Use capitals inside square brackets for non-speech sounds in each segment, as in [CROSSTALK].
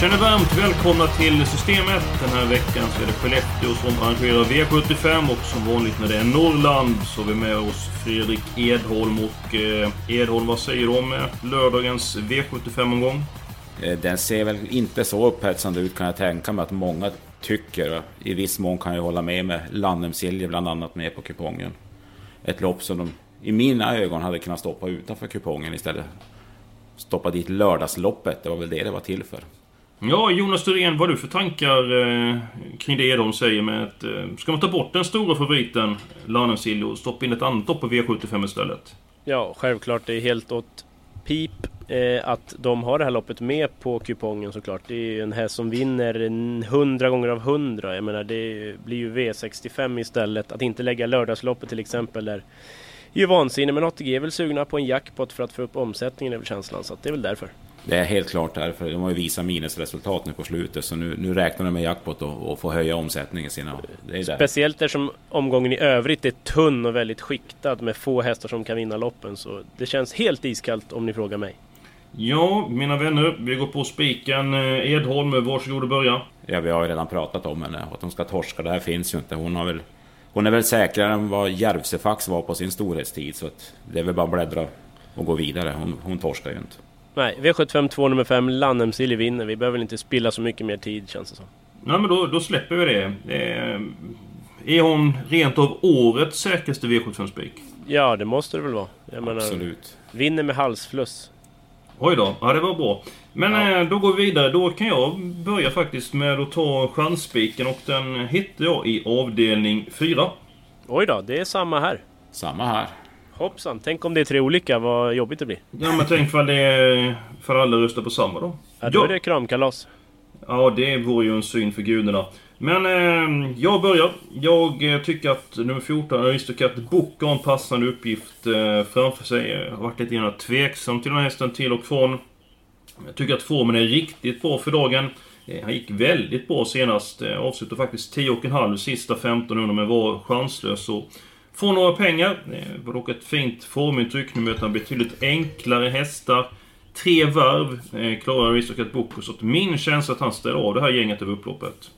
Känner varmt välkomna till Systemet. Den här veckan så är det Skellefteå som arrangerar V75 och som vanligt när det är Norrland så har vi med oss Fredrik Edholm. Och eh, Edholm, vad säger du om eh, lördagens V75-omgång? Eh, den ser väl inte så upphetsande ut kan jag tänka mig att många tycker. I viss mån kan jag hålla med med Lannemsilje bland annat med på kupongen. Ett lopp som de i mina ögon hade kunnat stoppa utanför kupongen istället. Stoppa dit lördagsloppet, det var väl det det var till för. Ja, Jonas Thorén, vad har du för tankar eh, kring det de säger med att... Eh, ska man ta bort den stora favoriten, Lannemsilje, och stoppa in ett annat lopp på V75 istället? Ja, självklart. Det är helt åt pip eh, att de har det här loppet med på kupongen såklart. Det är ju en häst som vinner 100 gånger av 100. Jag menar, det blir ju V65 istället. Att inte lägga lördagsloppet till exempel är ju vansinne. Men ATG är väl sugna på en jackpot för att få upp omsättningen över känslan. Så det är väl därför. Det är helt klart därför. De har ju visat minusresultat nu på slutet. Så nu, nu räknar de med jackpot och, och få höja omsättningen sina. Det är Speciellt eftersom omgången i övrigt är tunn och väldigt skiktad med få hästar som kan vinna loppen. Så det känns helt iskallt om ni frågar mig. Ja, mina vänner. Vi går på spiken. Eh, Edholm, varsågod och börja. Ja, vi har ju redan pratat om henne. Att hon ska torska, det här finns ju inte. Hon har väl... Hon är väl säkrare än vad Järvsefax var på sin storhetstid. Så att det är väl bara att bläddra och gå vidare. Hon, hon torskar ju inte. Nej, V75 2 nummer 5, Lannemsilje vinner. Vi behöver inte spilla så mycket mer tid känns det som. Nej men då, då släpper vi det. Är, är hon rent av årets säkraste V75-spik? Ja, det måste det väl vara. Jag Absolut. Menar, vinner med halsfluss. Oj då, ja det var bra. Men ja. då går vi vidare. Då kan jag börja faktiskt med att ta chansspiken och den hittar jag i avdelning 4. Oj då, det är samma här. Samma här. Hoppsan, tänk om det är tre olika, vad jobbigt det blir. Ja men tänk för det är... För alla röstar på samma då. Ja, då ja. är det kramkalas. Ja, det vore ju en syn för gudarna. Men eh, jag börjar. Jag eh, tycker att nummer 14, Aristocat Book, har en passande uppgift eh, framför sig. Jag har varit lite grann tveksam till den här hästen till och från. Jag tycker att formen är riktigt bra för dagen. Eh, han gick väldigt bra senast. Eh, avslutade faktiskt 10,5 sista 1500 men var chanslös. Och Får några pengar. Det var dock ett fint formintryck. Nu möter han betydligt enklare hästar. Tre varv eh, klarar Aristocat Boko. Så min känsla att han ställer av det här gänget över upploppet.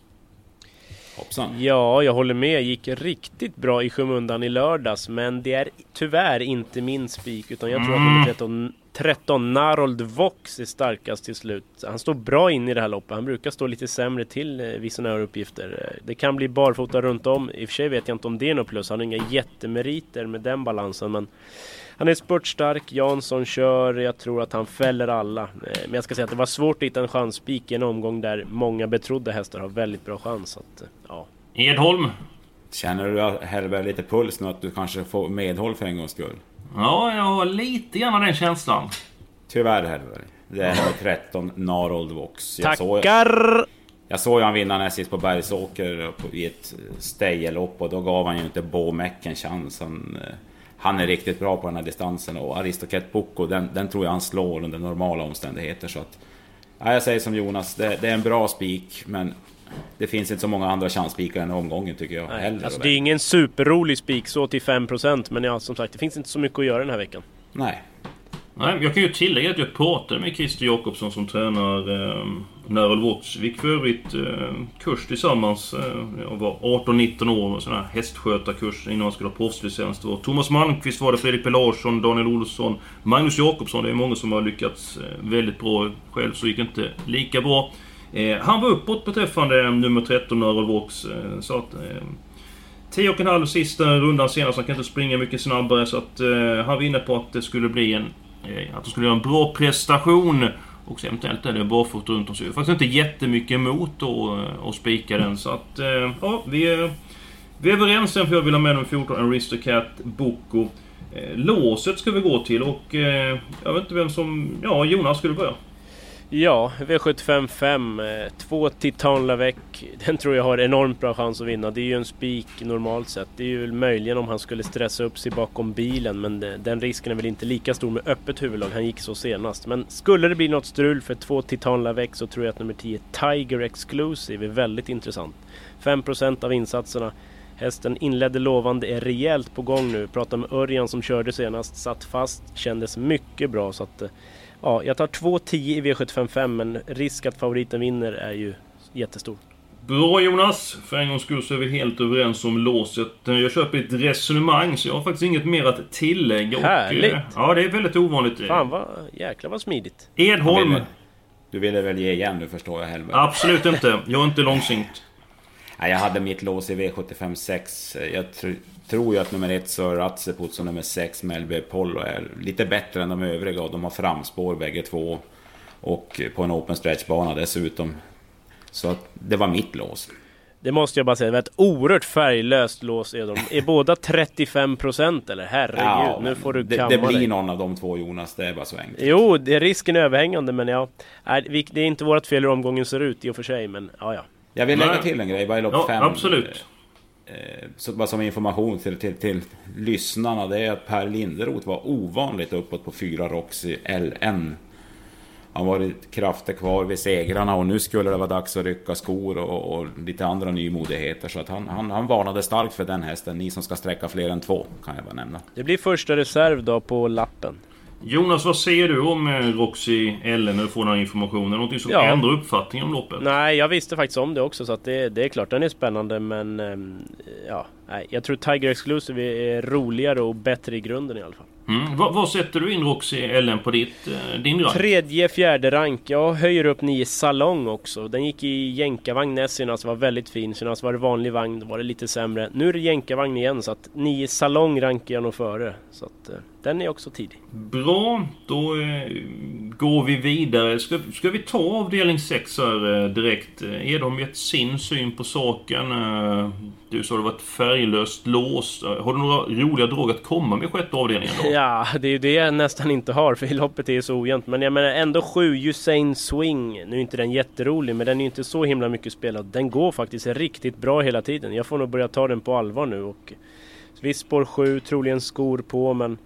Hoppsan. Ja, jag håller med. Gick riktigt bra i skymundan i lördags. Men det är tyvärr inte min spik. Utan jag tror mm. att nummer 13 13 Narold Vox är starkast till slut. Han står bra in i det här loppet. Han brukar stå lite sämre till eh, vid sådana här uppgifter. Det kan bli barfota runt om. I och för sig vet jag inte om det är något plus. Han har inga jättemeriter med den balansen. Men han är spurtstark. Jansson kör. Jag tror att han fäller alla. Eh, men jag ska säga att det var svårt att hitta en chanspik i en omgång där många betrodda hästar har väldigt bra chans. Att, eh, ja. Edholm. Känner du Helber lite puls nu att du kanske får medhåll för en gångs skull? Ja, jag har lite grann den känslan. Tyvärr Hellberg. Det är nummer 13, Narold Vox. Jag Tackar! Såg, jag såg ju han vinna näst sist på Bergsåker i ett stejelopp och då gav han ju inte Bo Meck en chans. Han, eh, han är riktigt bra på den här distansen och Aristoket Boko, den, den tror jag han slår under normala omständigheter. Så att, ja, jag säger som Jonas, det, det är en bra spik men det finns inte så många andra chanspikar än omgången tycker jag. Nej, heller, alltså, det är ingen superrolig spik så till 5% men ja, som sagt det finns inte så mycket att göra den här veckan. Nej. Nej, jag kan ju tillägga att jag pratade med Christer Jakobsson som tränar eh, Narrow Watch. Vi gick för övrigt eh, kurs tillsammans. Eh, jag var 18-19 år, sån här hästskötarkurs innan man skulle ha proffslicens. Det var Thomas Malmqvist var det, Fredrik P Larsson, Daniel Olsson, Magnus Jakobsson. Det är många som har lyckats eh, väldigt bra. Själv så gick det inte lika bra. Eh, han var uppåt beträffande eh, nummer 13, Earl Vox. Eh, så att... Eh, 10,5 sista rundan senast. Han kan inte springa mycket snabbare. Så att eh, han var inne på att det skulle bli en... Eh, att de skulle göra en bra prestation. Och så eventuellt är det barfota runt om. Så det är faktiskt inte jättemycket emot att eh, spika den. Så att, eh, ja, vi är, vi är överens sen för jag vill ha med nummer 14, Aristocat Boko. Låset ska vi gå till och jag vet inte vem som... Ja, Jonas, skulle börja? Ja, V75 5. Eh, två Titan Lavec. Den tror jag har enormt bra chans att vinna. Det är ju en spik normalt sett. Det är ju möjligen om han skulle stressa upp sig bakom bilen. Men eh, den risken är väl inte lika stor med öppet huvudlag. Han gick så senast. Men skulle det bli något strul för två Titan Lavec så tror jag att nummer 10 Tiger Exclusive är väldigt intressant. 5% av insatserna. Hästen inledde lovande, är rejält på gång nu. Pratade med Örjan som körde senast, satt fast, kändes mycket bra. Så att eh, Ja, jag tar 2-10 i V755 men risk att favoriten vinner är ju jättestor. Bra Jonas! För en gångs skull så är vi helt överens om låset. Jag köper ett resonemang så jag har faktiskt inget mer att tillägga. Härligt! Och, ja, det är väldigt ovanligt. Fan vad... Jäklar vad smidigt. Edholm! Du ville väl ge igen nu förstår jag Helmer? Absolut inte. Jag är inte långsint. Nej, jag hade mitt lås i V75 6. Jag tr tror ju att nummer ett Sir Ratseput och nummer 6 Melby Polo är lite bättre än de övriga och de har framspår bägge två. Och på en open stretch-bana dessutom. Så att det var mitt lås. Det måste jag bara säga, det var ett oerhört färglöst lås är de. Är båda 35% eller? Herregud, ja, nu får du kamma Det, det blir dig. någon av de två Jonas, det är bara så enkelt. Jo, det är risken överhängande men ja. Det är inte vårt fel hur omgången ser ut i och för sig, men ja ja. Jag vill lägga till en grej, bara i lopp 5. Ja, absolut. Eh, så bara som information till, till, till lyssnarna, det är att Per Linderoth var ovanligt uppåt på 4 Roxy LN. Han var krafter kvar vid segrarna och nu skulle det vara dags att rycka skor och, och lite andra nymodigheter. Så att han, han, han varnade starkt för den hästen. Ni som ska sträcka fler än två, kan jag bara nämna. Det blir första reserv då på lappen. Jonas, vad säger du om eh, Roxy Ellen när du får den här informationen? Någonting som ja. ändrar uppfattningen om loppet? Nej, jag visste faktiskt om det också så att det, det är klart den är spännande men... Ehm, ja, nej, jag tror Tiger Exclusive är roligare och bättre i grunden i alla fall. Mm. Vad, sätter du in Roxy Ellen på ditt, eh, din rank? Tredje, fjärde rank. Jag höjer upp nio Salong också. Den gick i jänkarvagn näst senast, var väldigt fin. Senast var det vanlig vagn, då var det lite sämre. Nu är det jänkarvagn igen så att nio Salong rankar jag nog före. Så att eh, den är också tidig. Bra, då eh, går vi vidare. Ska, ska vi ta avdelning 6 här eh, direkt? Är de gett sin syn på saken? Eh, du sa det var ett färglöst lås. Har du några roliga drag att komma med sjätte avdelningen då? [LAUGHS] Ja, det är ju det jag nästan inte har för loppet är så ojämnt. Men jag menar ändå sju Usain Swing. Nu är inte den jätterolig men den är inte så himla mycket spelad. Den går faktiskt riktigt bra hela tiden. Jag får nog börja ta den på allvar nu. Och visst spår 7, troligen skor på men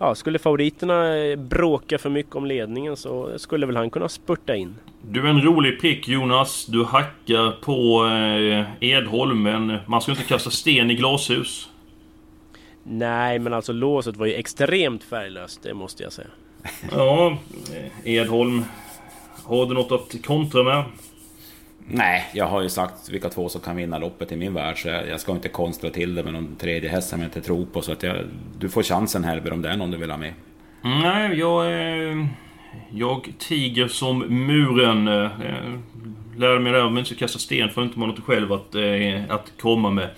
ja, skulle favoriterna bråka för mycket om ledningen så skulle väl han kunna spurta in. Du är en rolig prick Jonas. Du hackar på eh, Edholm, men man ska inte kasta sten i glashus. Nej, men alltså låset var ju extremt färglöst, det måste jag säga. Ja, Edholm. Har du något att kontra med? Nej, jag har ju sagt vilka två som kan vinna loppet i min värld. Så jag, jag ska inte konstra till det med någon tredje häst som jag inte tror på. Så att jag, du får chansen Helber om det är någon du vill ha med. Nej, jag... Eh, jag tiger som muren. Eh, Lärde mig det om inte kasta sten för inte man något själv att, eh, att komma med.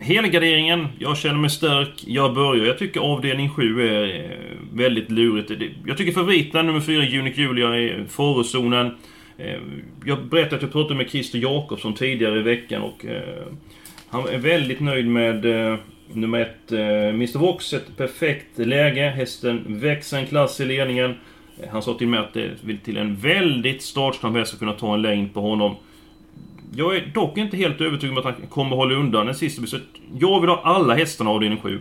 Helgarderingen, jag känner mig stark. Jag börjar. Jag tycker avdelning 7 är väldigt lurigt. Jag tycker favoriten nummer 4, Unique Julia, är farozonen. Eh, jag berättade att jag pratade med Christer Jakobsson tidigare i veckan och eh, han är väldigt nöjd med eh, nummer ett, Mr Vox. Ett perfekt läge. Hästen växer en klass i ledningen. Han sa till mig att det vill till en väldigt startsnabb häst att kunna ta en längd på honom. Jag är dock inte helt övertygad om att han kommer hålla undan den sista så Jag vill ha alla hästarna av avdelning 7.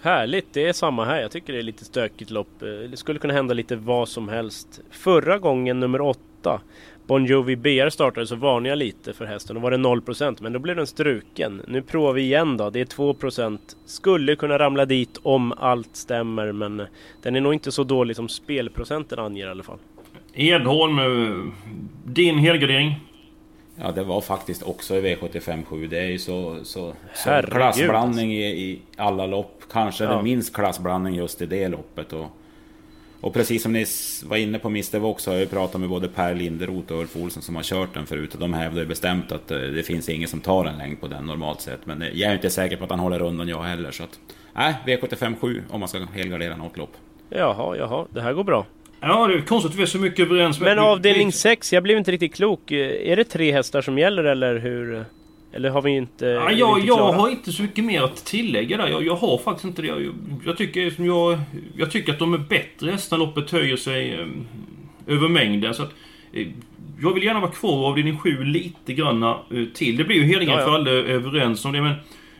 Härligt, det är samma här. Jag tycker det är lite stökigt lopp. Det skulle kunna hända lite vad som helst. Förra gången, nummer 8, 8. Bon Jovi BR startade så varnade jag lite för hästen. Då var det 0% men då blev den struken. Nu provar vi igen då. Det är 2%. Skulle kunna ramla dit om allt stämmer men den är nog inte så dålig som spelprocenten anger i alla fall. Edholm, din helgardering? Ja, det var faktiskt också i V75 7. Det är ju så, så, så klassblandning i, i, alla lopp. Kanske ja. det minst klassblandning just i det loppet. Och och precis som ni var inne på Mr Vox har jag ju pratat med både Per Linderoth och Ulf Olsson som har kört den förut. Och de hävdar ju bestämt att eh, det finns ingen som tar en längd på den normalt sett. Men jag är inte säker på att han håller undan jag heller. Så att, nej, V75 7 om man ska helgardera något lopp. Jaha, jaha, det här går bra. Ja, det är konstigt att vi är så mycket överens. Men avdelning 6, jag blev inte riktigt klok. Är det tre hästar som gäller eller hur? Eller har vi inte... Ja, jag, inte jag har inte så mycket mer att tillägga där. Jag, jag har faktiskt inte det. Jag, jag, tycker, jag, jag tycker att de är bättre hästar. Loppet höjer sig eh, över mängden. Så att, eh, jag vill gärna vara kvar avdelning 7 lite granna eh, till. Det blir ju Hedingen ja, ja. för alla överens om det. Men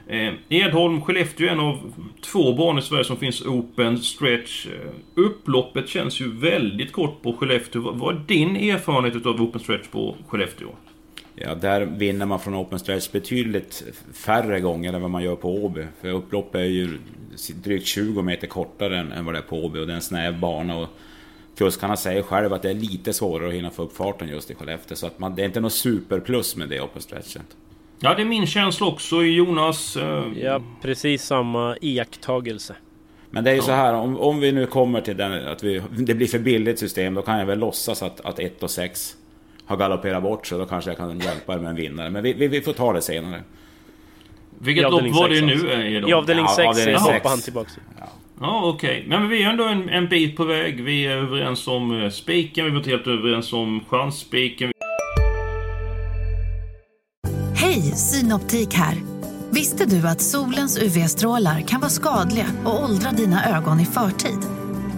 Eh, Edholm, Skellefteå är en av två banor i Sverige som finns open stretch. Eh, upploppet känns ju väldigt kort på Skellefteå. Vad, är din erfarenhet utav open stretch på Skellefteå? Ja, där vinner man från open stretch betydligt färre gånger än vad man gör på Åby. För upploppet är ju drygt 20 meter kortare än, vad det är på Åby och det är en snäv bana. Och kuskarna säger själva att det är lite svårare att hinna få upp farten just i Skellefteå. Så att man, det är inte något superplus med det open stretchet. Ja, det är min känsla också. Jonas... Eh... Ja, precis samma iakttagelse. Men det är ju ja. så här, om, om vi nu kommer till den, att vi, det blir för billigt system, då kan jag väl låtsas att, att 1 och 6 har galopperat bort så då kanske jag kan hjälpa er med en vinnare. Men vi, vi, vi får ta det senare. Vilket lopp var det nu? Är I avdelning 6 ja, hoppar han tillbaka. Ja, ja okej. Okay. Men vi är ändå en, en, bit på väg. Vi är överens om uh, spiken, vi är inte helt överens om chansspiken. Hej, Synoptik här. Visste du att solens UV-strålar kan vara skadliga och åldra dina ögon i förtid?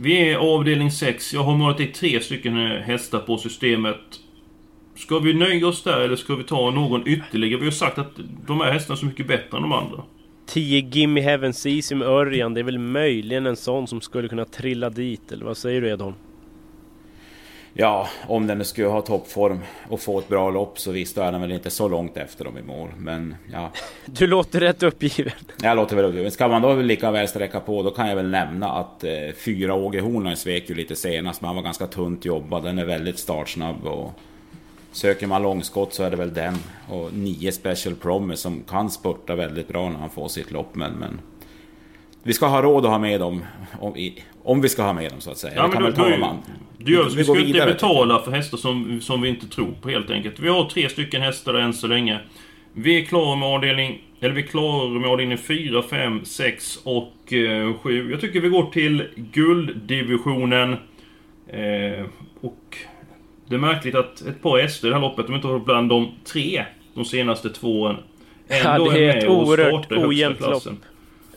Vi är avdelning 6. Jag har målat i tre stycken eh, hästar på systemet. Ska vi nöja oss där eller ska vi ta någon ytterligare? Vi har sagt att de här hästarna är så mycket bättre än de andra. 10 Gimme Heaven Seas med Örjan, det är väl möjligen en sån som skulle kunna trilla dit, eller vad säger du Edholm? Ja, om den skulle ha toppform och få ett bra lopp så visst, då är den väl inte så långt efter dem i mål. Men ja... [LAUGHS] Du låter rätt uppgiven. Jag låter väl uppgiven. Ska man då lika väl sträcka på, då kan jag väl nämna att eh, fyra Åge Hornberg svek ju lite senast, men han var ganska tunt jobbad. Den är väldigt startsnabb och... Söker man långskott så är det väl den. Och nio Special Promise som kan spurta väldigt bra när han får sitt lopp, men... men vi ska ha råd att ha med dem, om, om vi ska ha med dem så att säga. Ja, men då, då, du gör, vi, vi ska inte betala för hästar som, som vi inte tror på helt enkelt. Vi har tre stycken hästar än så länge. Vi är klara med avdelning... Eller vi är klara med avdelning 4, 5, 6 och eh, 7. Jag tycker vi går till gulddivisionen. Eh, och det är märkligt att ett par hästar i det här loppet, de inte har bland de tre de senaste två åren. Ändå ja, det är, är ett oerhört ojämnt lopp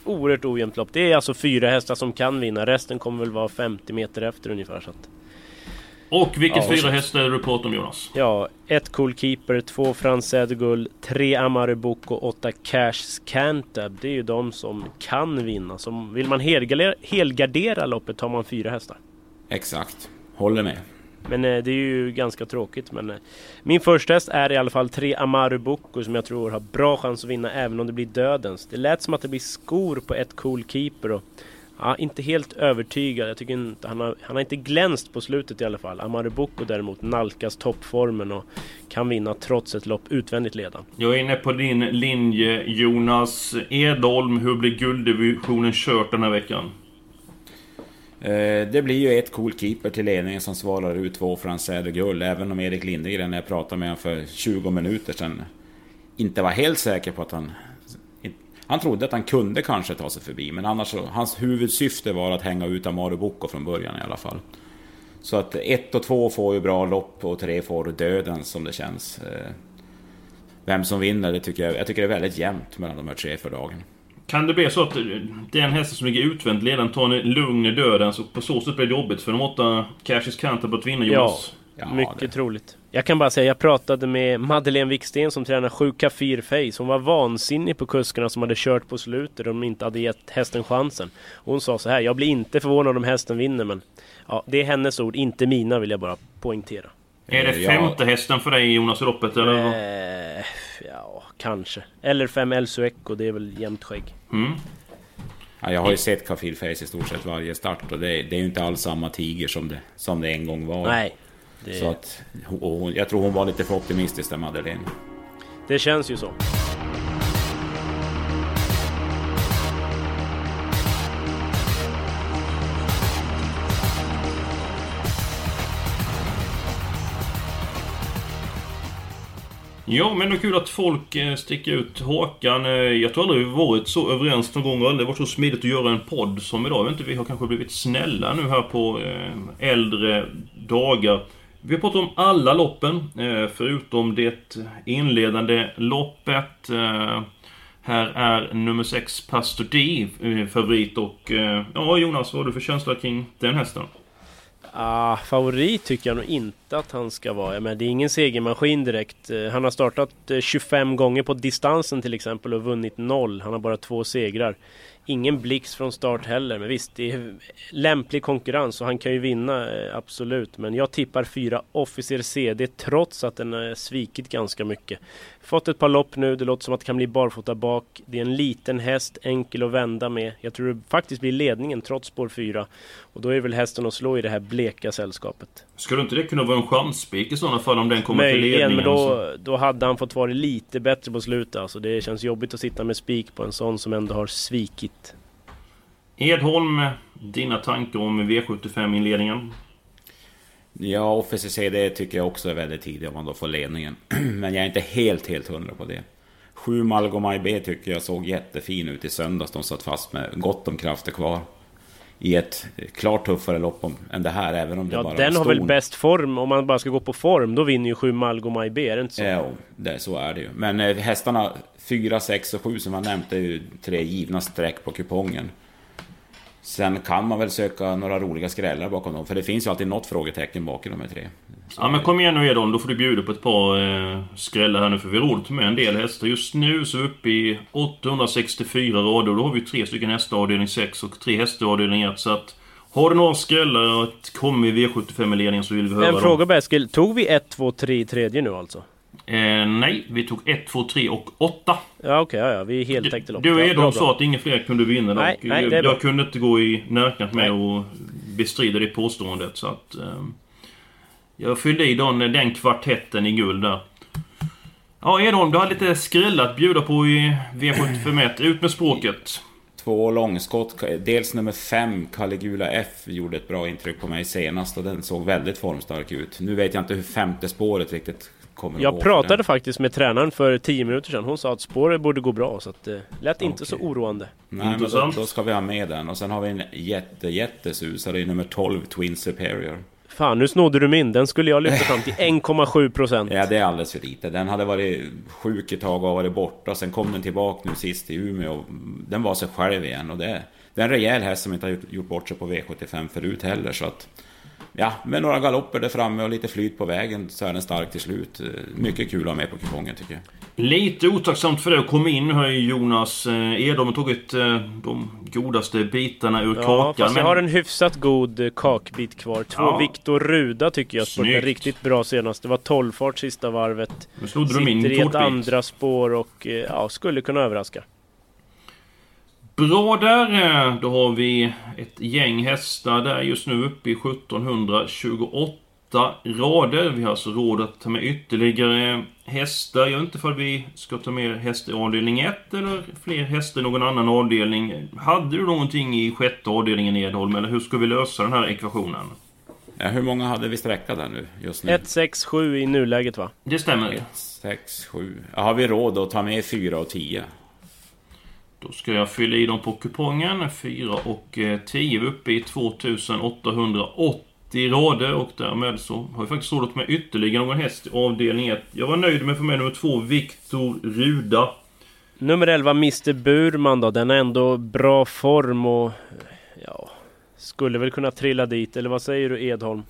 oerhört ojämnt lopp. Det är alltså fyra hästar som kan vinna. Resten kommer väl vara 50 meter efter ungefär. Så att... Och vilket ja, fyra hästar du pratar om Jonas? Ja, ett Cool Keeper, två Frans Gull, tre Amare Book och åtta Cash Scantab. Det är ju de som kan vinna. Som, vill man helgardera, helgardera loppet tar man fyra hästar. Exakt, håller med. Men eh, det är ju ganska tråkigt. Men eh, min första häst är i alla fall tre Amaru Boko som jag tror har bra chans att vinna även om det blir dödens. Det lät som att det blir skor på ett Cool Keeper. Och, ja, inte helt övertygad. Jag tycker inte, han, har, han har inte glänst på slutet i alla fall. Amaru Boko däremot nalkas toppformen och kan vinna trots ett lopp utvändigt ledan. Jag är inne på din linje Jonas Edholm. Hur blir gulddivisionen kört den här veckan? Eh, det blir ju ett cool keeper till ledningen som svarar ut två Frans Guld. Även om Erik Lindegren, när jag pratade med honom för 20 minuter sedan, inte var helt säker på att han... Han trodde att han kunde kanske ta sig förbi, men annars hans huvudsyfte var att hänga ut Amaro Boko från början i alla fall. Så att ett och två får ju bra lopp och tre får döden som det känns. Eh, vem som vinner, det tycker jag, jag tycker det är väldigt jämnt mellan de här tre för dagen. Kan det bli så att den hästen som ligger utvänt ledaren tar en lugn i döden så på så sätt blir det jobbigt för de åtta Cashis Canter på att vinna Jonas? Ja, ja mycket det. troligt. Jag kan bara säga, jag pratade med Madeleine Wiksten som tränar 7 Kafir Face. Hon var vansinnig på kuskarna som hade kört på slutet och de inte hade gett hästen chansen. Hon sa så här, jag blir inte förvånad om hästen vinner men... Ja, det är hennes ord, inte mina vill jag bara poängtera. Är det femte hästen för dig Jonas i loppet eller? Eh, ja, kanske. Eller fem El Sueco, det är väl jämnt skägg. Mm. Ja, jag har ju sett Kafir Face i stort sett varje start och det, det är ju inte alls samma tiger som det, som det en gång var. Nej. Det... Så att, hon, jag tror hon var lite för optimistisk där, Madeleine. Det känns ju så. Ja, men det är kul att folk eh, sticker ut hakan. Eh, jag tror aldrig vi varit så överens någon gång och aldrig varit så smidigt att göra en podd som idag. Jag vet inte, vi har kanske blivit snälla nu här på eh, äldre dagar. Vi har pratat om alla loppen, förutom det inledande loppet. Här är nummer 6 Pastor D favorit och... Ja, Jonas, vad har du för känsla kring den hästen? Ah, favorit tycker jag nog inte att han ska vara. Men det är ingen segermaskin direkt. Eh, han har startat eh, 25 gånger på distansen till exempel och vunnit noll. Han har bara två segrar. Ingen blixt från start heller, men visst, det är lämplig konkurrens och han kan ju vinna, eh, absolut. Men jag tippar fyra Officer CD trots att den har svikit ganska mycket. Fått ett par lopp nu, det låter som att det kan bli barfota bak. Det är en liten häst, enkel att vända med. Jag tror det faktiskt blir ledningen trots spår 4. Och då är väl hästen att slå i det här bleka sällskapet. Skulle inte det kunna vara en chansspik i sådana fall om den kommer Möjligen, till ledningen? men då, då hade han fått vara lite bättre på slutet. Alltså det känns jobbigt att sitta med spik på en sån som ändå har svikit. Edholm, dina tankar om V75-inledningen? Ja, Officer CD tycker jag också är väldigt tidig om man då får ledningen. [CLEARS THROAT] Men jag är inte helt, helt hundra på det. Sju Malgomaj B tycker jag såg jättefin ut i söndags. De satt fast med gott om krafter kvar. I ett klart tuffare lopp än det här, även om det ja, bara den har väl bäst form. Om man bara ska gå på form, då vinner ju sju Malgomaj B, är det inte så? Ja, det, så är det ju. Men eh, hästarna 4, 6 och 7 som jag nämnt är ju tre givna streck på kupongen. Sen kan man väl söka några roliga skrällar bakom dem. För det finns ju alltid något frågetecken bakom de här tre. Så ja men kom igen nu Edon, då får du bjuda på ett par eh, skrällar här nu. För vi har roligt med en del hästar. Just nu så är vi uppe i 864 rader. Då har vi tre stycken hästar avdelning 6 och tre hästar avdelning 1. Så att har du några skrällar och kommer i V75 i ledningen så vill vi höra En fråga Beskil, tog vi 1, 2, 3 i tredje nu alltså? Eh, nej, vi tog 1, 2, 3 och 8. Ja okej, okay, ja, ja, vi är heltäckte loppet. Du och Edholm sa att inga fler kunde vinna. Nej, och nej, jag, jag kunde inte gå i närkant med och bestrida det påståendet. Så att... Eh, jag fyllde i den, den kvartetten i guld där. Ja Edholm, du har lite skräll att bjuda på i V751. Ut med språket. Två långskott. Dels nummer 5, Caligula F, gjorde ett bra intryck på mig senast och den såg väldigt formstark ut. Nu vet jag inte hur femte spåret riktigt kommer Jag pratade faktiskt med tränaren för 10 minuter sedan. Hon sa att spåret borde gå bra så att det lät okay. inte så oroande. Nej, men då, då, ska vi ha med den. Och sen har vi en jätte, jättesusare i nummer 12, Twin Superior. Fan, nu snodde du min. Den skulle jag lyfta fram till [LAUGHS] 1,7 procent. Ja, det är alldeles för lite. Den hade varit sjuk ett tag och varit borta. Sen kom den tillbaka nu sist i Umeå. Den var sig själv igen. Och det, det är en rejäl häst som inte har gjort, gjort bort sig på V75 förut heller. Så att ja, med några galopper där framme och lite flyt på vägen så är den stark till slut. Mycket kul att ha med på kupongen tycker jag. Lite otacksamt för det att komma in. Ju Jonas eh, Edholm tagit eh, de godaste bitarna ur ja, kakan. Fast men... jag har en hyfsat god eh, kakbit kvar. Två ja. Viktor Ruda tycker jag spurtade riktigt bra senast. Det var 12 fart sista varvet. Nu Sitter du min i ett andra spår och ja, skulle kunna överraska. Bra där! Eh, då har vi ett gäng hästar där just nu uppe i 1728 rader. Vi har alltså råd att ta med ytterligare hästar. Jag vet inte ifall vi ska ta med häst i avdelning 1 eller fler hästar i någon annan avdelning. Hade du någonting i sjätte avdelningen Edholm, eller hur ska vi lösa den här ekvationen? Ja, hur många hade vi sträcka där nu? Just nu? 1, 6, 7 i nuläget va? Det stämmer. 1, 6, 7. Ja, har vi råd att ta med 4 och 10? Då ska jag fylla i dem på kupongen. 4 och eh, 10 är uppe i 2880 rader och därmed så har jag faktiskt sålt med ytterligare någon häst i avdelning 1. Jag var nöjd med att få med nummer 2, Viktor Ruda. Nummer 11, Mr Burman då. Den har ändå bra form och... Ja... Skulle väl kunna trilla dit, eller vad säger du Edholm?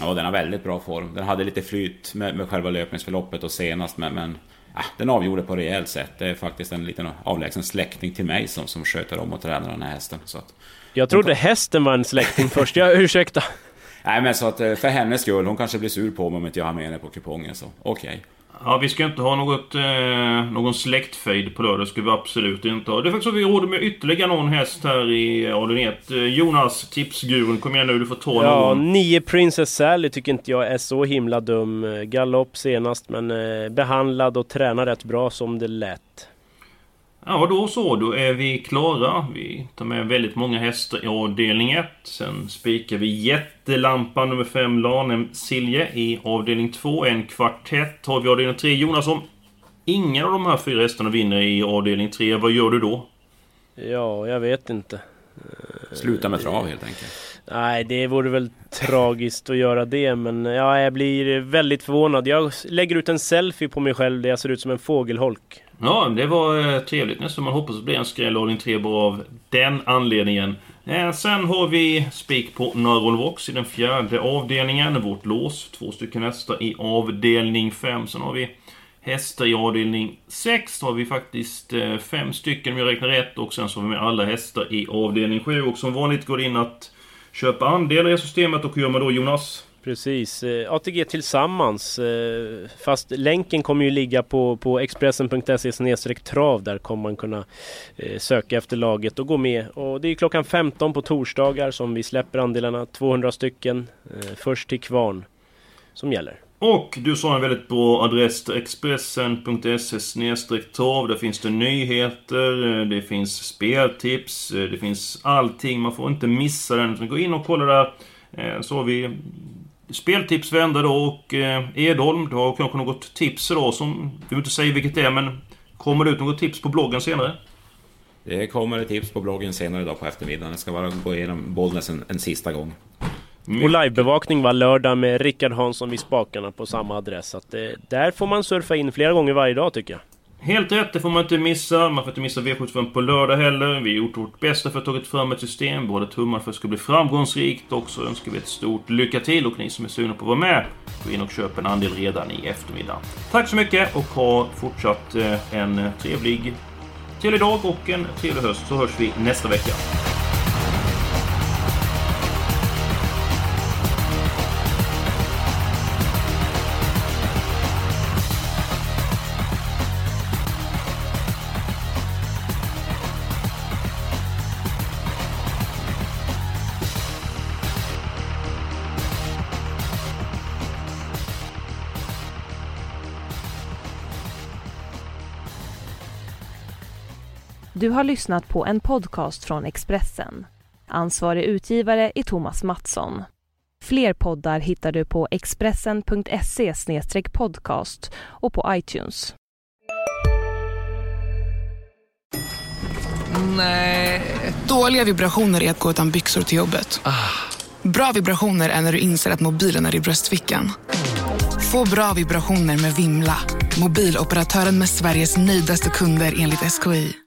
Ja, den har väldigt bra form. Den hade lite flyt med, med själva löpningsförloppet och senast, men, men ja, den avgjorde på rejält sätt. Det är faktiskt en liten avlägsen släkting till mig som, som sköter om och tränar den här hästen. Så att, jag trodde kom... hästen var en släkting först, jag [LAUGHS] ursäkta. Nej men så att eh, för hennes skull, hon kanske blir sur på mig om inte jag har med henne på kupongen så okej. Okay. Ja, vi ska inte ha något, eh, någon släktfejd på lördag. ska vi absolut inte ha. Det är faktiskt så vi råder med ytterligare någon häst här i avdelning 1. Eh, Jonas, tipsgurun, kom igen nu. Du får ta Ja, någon. nio Princess Sally tycker inte jag är så himla dum. Eh, Galopp senast, men eh, behandlad och tränar rätt bra som det lät. Ja, då så. Då är vi klara. Vi tar med väldigt många hästar i avdelning 1. Sen spikar vi jättelampan nummer 5, Lanem Silje, i avdelning 2. En kvartett har vi i avdelning 3. Jonas, om ingen av de här fyra hästarna vinner i avdelning 3, vad gör du då? Ja, jag vet inte. Sluta med trav helt enkelt. Nej, det vore väl tragiskt att göra det, men ja, jag blir väldigt förvånad. Jag lägger ut en selfie på mig själv där jag ser ut som en fågelholk. Ja, det var eh, trevligt nästan. Man hoppas att det blir en skräll avdelning 3 bara av den anledningen. Eh, sen har vi spik på Neuron Vox i den fjärde avdelningen. Vårt lås. Två stycken hästar i avdelning 5. Sen har vi hästar i avdelning 6. Då har vi faktiskt eh, fem stycken om jag räknar rätt. Och sen så har vi med alla hästar i avdelning 7. Och som vanligt går det in att köpa andelar i systemet. Och hur gör man då Jonas? Precis, eh, ATG tillsammans. Eh, fast länken kommer ju ligga på, på expressen.se trav. Där kommer man kunna eh, söka efter laget och gå med. Och det är klockan 15 på torsdagar som vi släpper andelarna. 200 stycken. Först till kvarn. Som gäller. Och du sa en väldigt bra adress expressen.se trav. Där finns det nyheter, det finns speltips, det finns allting. Man får inte missa den. Så gå in och kolla där. Så har vi speltips vända då och eh, Edholm, du har kanske något tips idag som... Du vill inte säga vilket det är men... Kommer det ut något tips på bloggen senare? Det kommer ett tips på bloggen senare idag på eftermiddagen. Jag ska bara gå igenom Bollnäs en, en sista gång. Mm. Och livebevakning var lördag med Rickard Hansson vid spakarna på samma adress. Så att, eh, där får man surfa in flera gånger varje dag tycker jag. Helt rätt, det får man inte missa. Man får inte missa V75 på lördag heller. Vi har gjort vårt bästa för att ta fram ett system. Både tummar för att det ska bli framgångsrikt och så önskar vi ett stort lycka till. Och ni som är sugna på att vara med, gå in och köp en andel redan i eftermiddag. Tack så mycket och ha fortsatt eh, en trevlig, trevlig dag och en trevlig höst. Så hörs vi nästa vecka. Du har lyssnat på en podcast från Expressen. Ansvarig utgivare är Thomas Mattsson. Fler poddar hittar du på expressen.se podcast och på iTunes. Nej. Dåliga vibrationer är att gå utan byxor till jobbet. Bra vibrationer är när du inser att mobilen är i bröstfickan. Få bra vibrationer med Vimla. Mobiloperatören med Sveriges nöjdaste kunder enligt SKI.